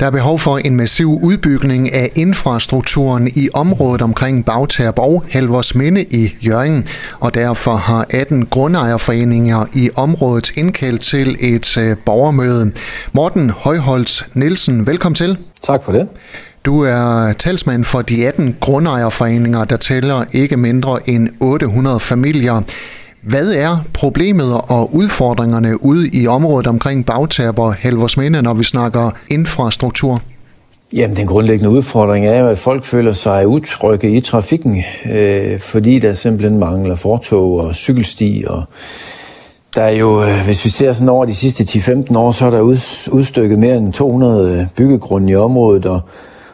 Der er behov for en massiv udbygning af infrastrukturen i området omkring Bagterp og Halvorsminde i Jørgen, og derfor har 18 grundejerforeninger i området indkaldt til et øh, borgermøde. Morten Højholdt Nielsen, velkommen til. Tak for det. Du er talsmand for de 18 grundejerforeninger, der tæller ikke mindre end 800 familier. Hvad er problemet og udfordringerne ude i området omkring Bagtab og Halvorsminde, når vi snakker infrastruktur? Jamen, den grundlæggende udfordring er jo, at folk føler sig utrygge i trafikken, øh, fordi der simpelthen mangler fortog og cykelsti. Og der er jo, øh, hvis vi ser sådan over de sidste 10-15 år, så er der udstykket mere end 200 øh, byggegrunde i området, og,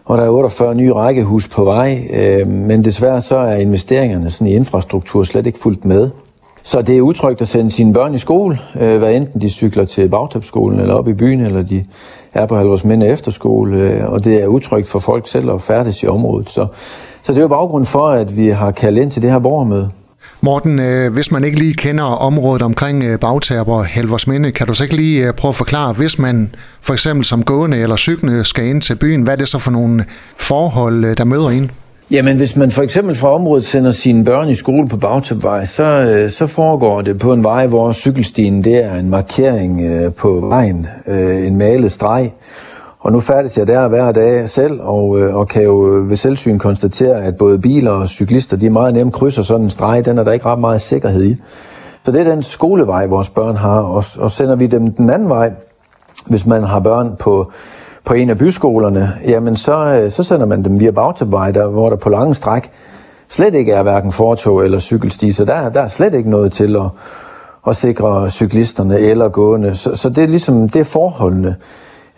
og der er 48 nye rækkehus på vej. Øh, men desværre så er investeringerne sådan i infrastruktur slet ikke fuldt med. Så det er utrygt at sende sine børn i skole, øh, hvad enten de cykler til bagtabsskolen eller op i byen, eller de er på Halvorsminde efterskole, øh, og det er utrygt for folk selv at færdes i området. Så, så det er jo baggrund for, at vi har kaldt ind til det her borgermøde. Morten, øh, hvis man ikke lige kender området omkring øh, Bagtab og Halvorsminde, kan du så ikke lige øh, prøve at forklare, hvis man for eksempel som gående eller cyklende skal ind til byen, hvad er det så for nogle forhold, øh, der møder en? Jamen, hvis man for eksempel fra området sender sine børn i skole på Bagtabvej, så, øh, så foregår det på en vej, hvor cykelstien det er en markering øh, på vejen, øh, en malet streg. Og nu færdes jeg der hver dag selv, og, øh, og kan jo ved selvsyn konstatere, at både biler og cyklister, de meget nemt krydser sådan en streg. Den er der ikke ret meget sikkerhed i. Så det er den skolevej, vores børn har, og, og sender vi dem den anden vej, hvis man har børn på på en af byskolerne, jamen så, øh, så sender man dem via Bagtabvej, der, hvor der på lange stræk slet ikke er hverken fortog eller cykelsti, så der, der er slet ikke noget til at, at sikre cyklisterne eller gående. Så, så det er ligesom, det er forholdene.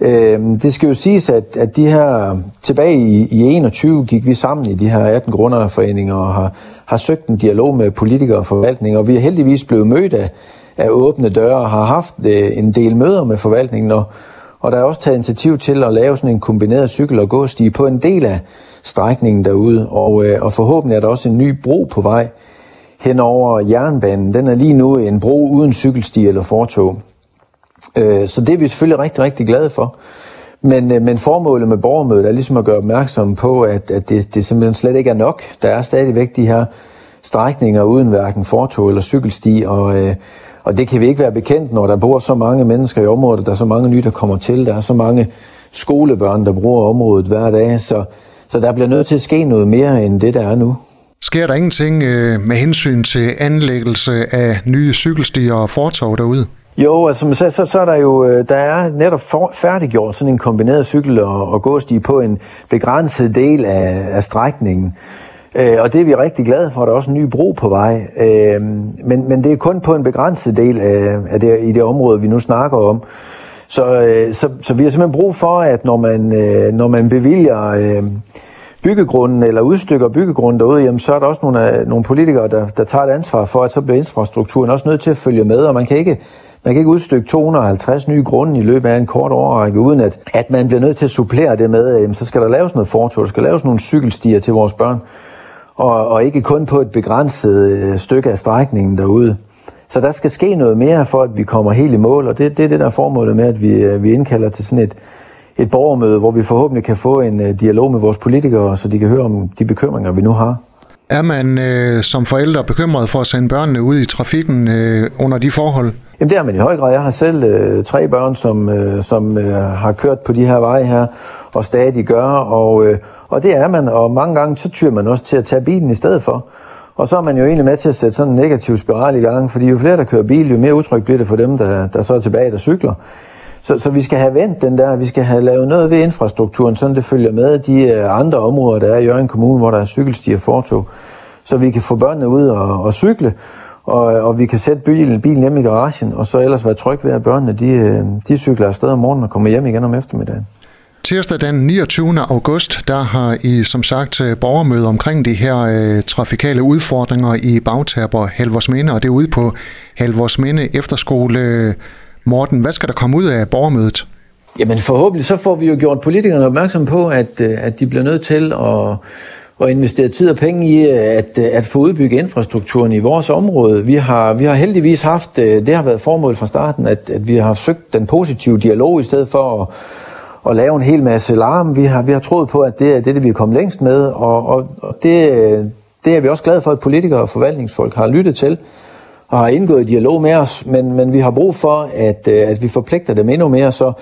Øh, det skal jo siges, at, at de her, tilbage i, i 21 gik vi sammen i de her 18 grundejerforeninger og har, har søgt en dialog med politikere og forvaltning, og vi er heldigvis blevet mødt af, af åbne døre og har haft øh, en del møder med forvaltningen, og, og der er også taget initiativ til at lave sådan en kombineret cykel- og gåstige på en del af strækningen derude. Og, øh, og forhåbentlig er der også en ny bro på vej hen over jernbanen. Den er lige nu en bro uden cykelsti eller fortog. Øh, så det er vi selvfølgelig rigtig, rigtig glade for. Men, øh, men formålet med borgermødet er ligesom at gøre opmærksom på, at, at det, det simpelthen slet ikke er nok. Der er stadigvæk de her strækninger uden hverken fortog eller cykelsti, og, øh, og det kan vi ikke være bekendt, når der bor så mange mennesker i området, der er så mange nye, der kommer til, der er så mange skolebørn, der bruger området hver dag, så, så der bliver nødt til at ske noget mere end det, der er nu. Sker der ingenting øh, med hensyn til anlæggelse af nye cykelstier og fortov derude? Jo, altså så, så, så er der jo, øh, der er netop for, færdiggjort sådan en kombineret cykel- og, og gåstige på en begrænset del af, af strækningen. Øh, og det er vi rigtig glade for. Der er også en ny bro på vej. Øh, men, men det er kun på en begrænset del af, af det, i det område, vi nu snakker om. Så, øh, så, så vi har simpelthen brug for, at når man, øh, når man bevilger øh, byggegrunden eller udstykker byggegrunden derude, jamen, så er der også nogle, øh, nogle politikere, der, der tager et ansvar for, at så bliver infrastrukturen også nødt til at følge med, og man kan ikke man kan ikke udstykke 250 nye grunde i løbet af en kort årrække, uden at, at man bliver nødt til at supplere det med, at så skal der laves noget fortog, der skal laves nogle cykelstier til vores børn og, og ikke kun på et begrænset øh, stykke af strækningen derude. Så der skal ske noget mere for, at vi kommer helt i mål, og det, det er det, der er formålet med, at vi, øh, vi indkalder til sådan et, et borgermøde, hvor vi forhåbentlig kan få en uh, dialog med vores politikere, så de kan høre om de bekymringer, vi nu har. Er man øh, som forældre bekymret for at sende børnene ud i trafikken øh, under de forhold? Jamen det er man i høj grad. Jeg har selv øh, tre børn, som, øh, som øh, har kørt på de her veje her, og stadig gør, og, øh, og det er man, og mange gange så tyr man også til at tage bilen i stedet for. Og så er man jo egentlig med til at sætte sådan en negativ spiral i gang, fordi jo flere der kører bil, jo mere utrygt bliver det for dem, der, der så er tilbage, der cykler. Så, så vi skal have vendt den der, vi skal have lavet noget ved infrastrukturen, sådan det følger med de øh, andre områder, der er i Jørgen Kommune, hvor der er cykelstier fortog, så vi kan få børnene ud og, og cykle, og, og vi kan sætte bilen, bilen hjem i garagen, og så ellers være tryg ved, at børnene de, øh, de cykler afsted om morgenen og kommer hjem igen om eftermiddagen. Tirsdag den 29. august, der har I som sagt øh, borgermøde omkring de her øh, trafikale udfordringer i Bagtaber Halvorsminde, og det er ude på Halvorsminde Efterskole. Morten, hvad skal der komme ud af borgermødet? Jamen forhåbentlig så får vi jo gjort politikerne opmærksom på, at, øh, at de bliver nødt til at, at investere tid og penge i øh, at, at få udbygget infrastrukturen i vores område. Vi har, vi har heldigvis haft, det har været formålet fra starten, at, at vi har søgt den positive dialog i stedet for at at lave en hel masse larm. Vi har, vi har troet på, at det er det, vi er kommet længst med, og, og, og det, det er vi også glade for, at politikere og forvaltningsfolk har lyttet til og har indgået i dialog med os, men, men vi har brug for, at, øh, at vi forpligter dem endnu mere. Så,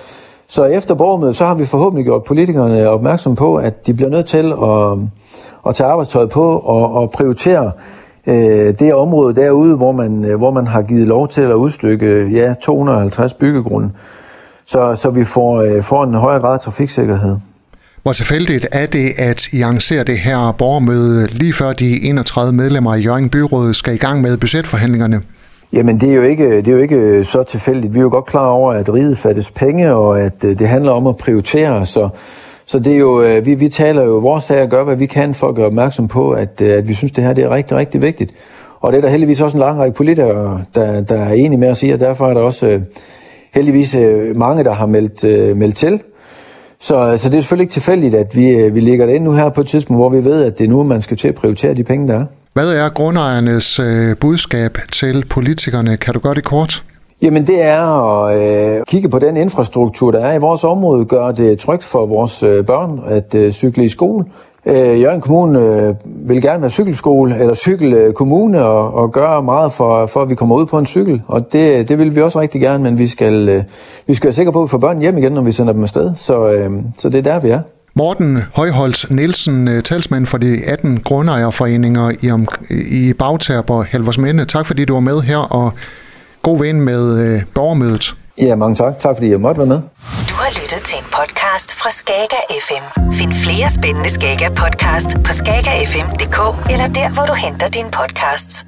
så efter borgermødet, så har vi forhåbentlig gjort politikerne opmærksom på, at de bliver nødt til at, at tage arbejdstøjet på og, og prioritere øh, det område derude, hvor man, øh, hvor man har givet lov til at udstykke ja, 250 byggegrunde, så, så vi får, øh, får en højere grad af trafiksikkerhed. Hvor tilfældigt er det, at I arrangerer det her borgermøde lige før de 31 medlemmer i Jørgen Byråd skal i gang med budgetforhandlingerne? Jamen det er, jo ikke, det er jo ikke så tilfældigt. Vi er jo godt klar over, at riget fattes penge, og at øh, det handler om at prioritere. Så, så det er jo, øh, vi, vi taler jo vores sag og gør, hvad vi kan for at gøre opmærksom på, at, øh, at vi synes, det her det er rigtig, rigtig vigtigt. Og det er der heldigvis også en lang række politikere, der, der er enige med at sige, og derfor er der også heldigvis mange, der har meldt, meldt til. Så, så det er selvfølgelig ikke tilfældigt, at vi, vi ligger det ind nu her på et tidspunkt, hvor vi ved, at det er nu, man skal til at prioritere de penge, der er. Hvad er grundejernes øh, budskab til politikerne? Kan du gøre det kort? Jamen det er at øh, kigge på den infrastruktur, der er i vores område, gøre det trygt for vores øh, børn at øh, cykle i skole. Øh, Jørgen Kommune øh, vil gerne være cykelskole eller cykelkommune og, og gøre meget for, for, at vi kommer ud på en cykel. Og det, det vil vi også rigtig gerne, men vi skal, øh, vi skal være sikre på, at vi får børn hjem igen, når vi sender dem afsted. Så, øh, så det er der, vi er. Morten Højholdt Nielsen, øh, talsmand for de 18 grundejerforeninger i, om, i Bagtab og Halvorsminde. Tak fordi du var med her, og god ven med øh, borgermødet. Ja, mange tak. Tak fordi jeg måtte være med. Du har lyttet til en podcast fra Skager FM. Find flere spændende Skager podcast på skagerfm.dk eller der, hvor du henter dine podcasts.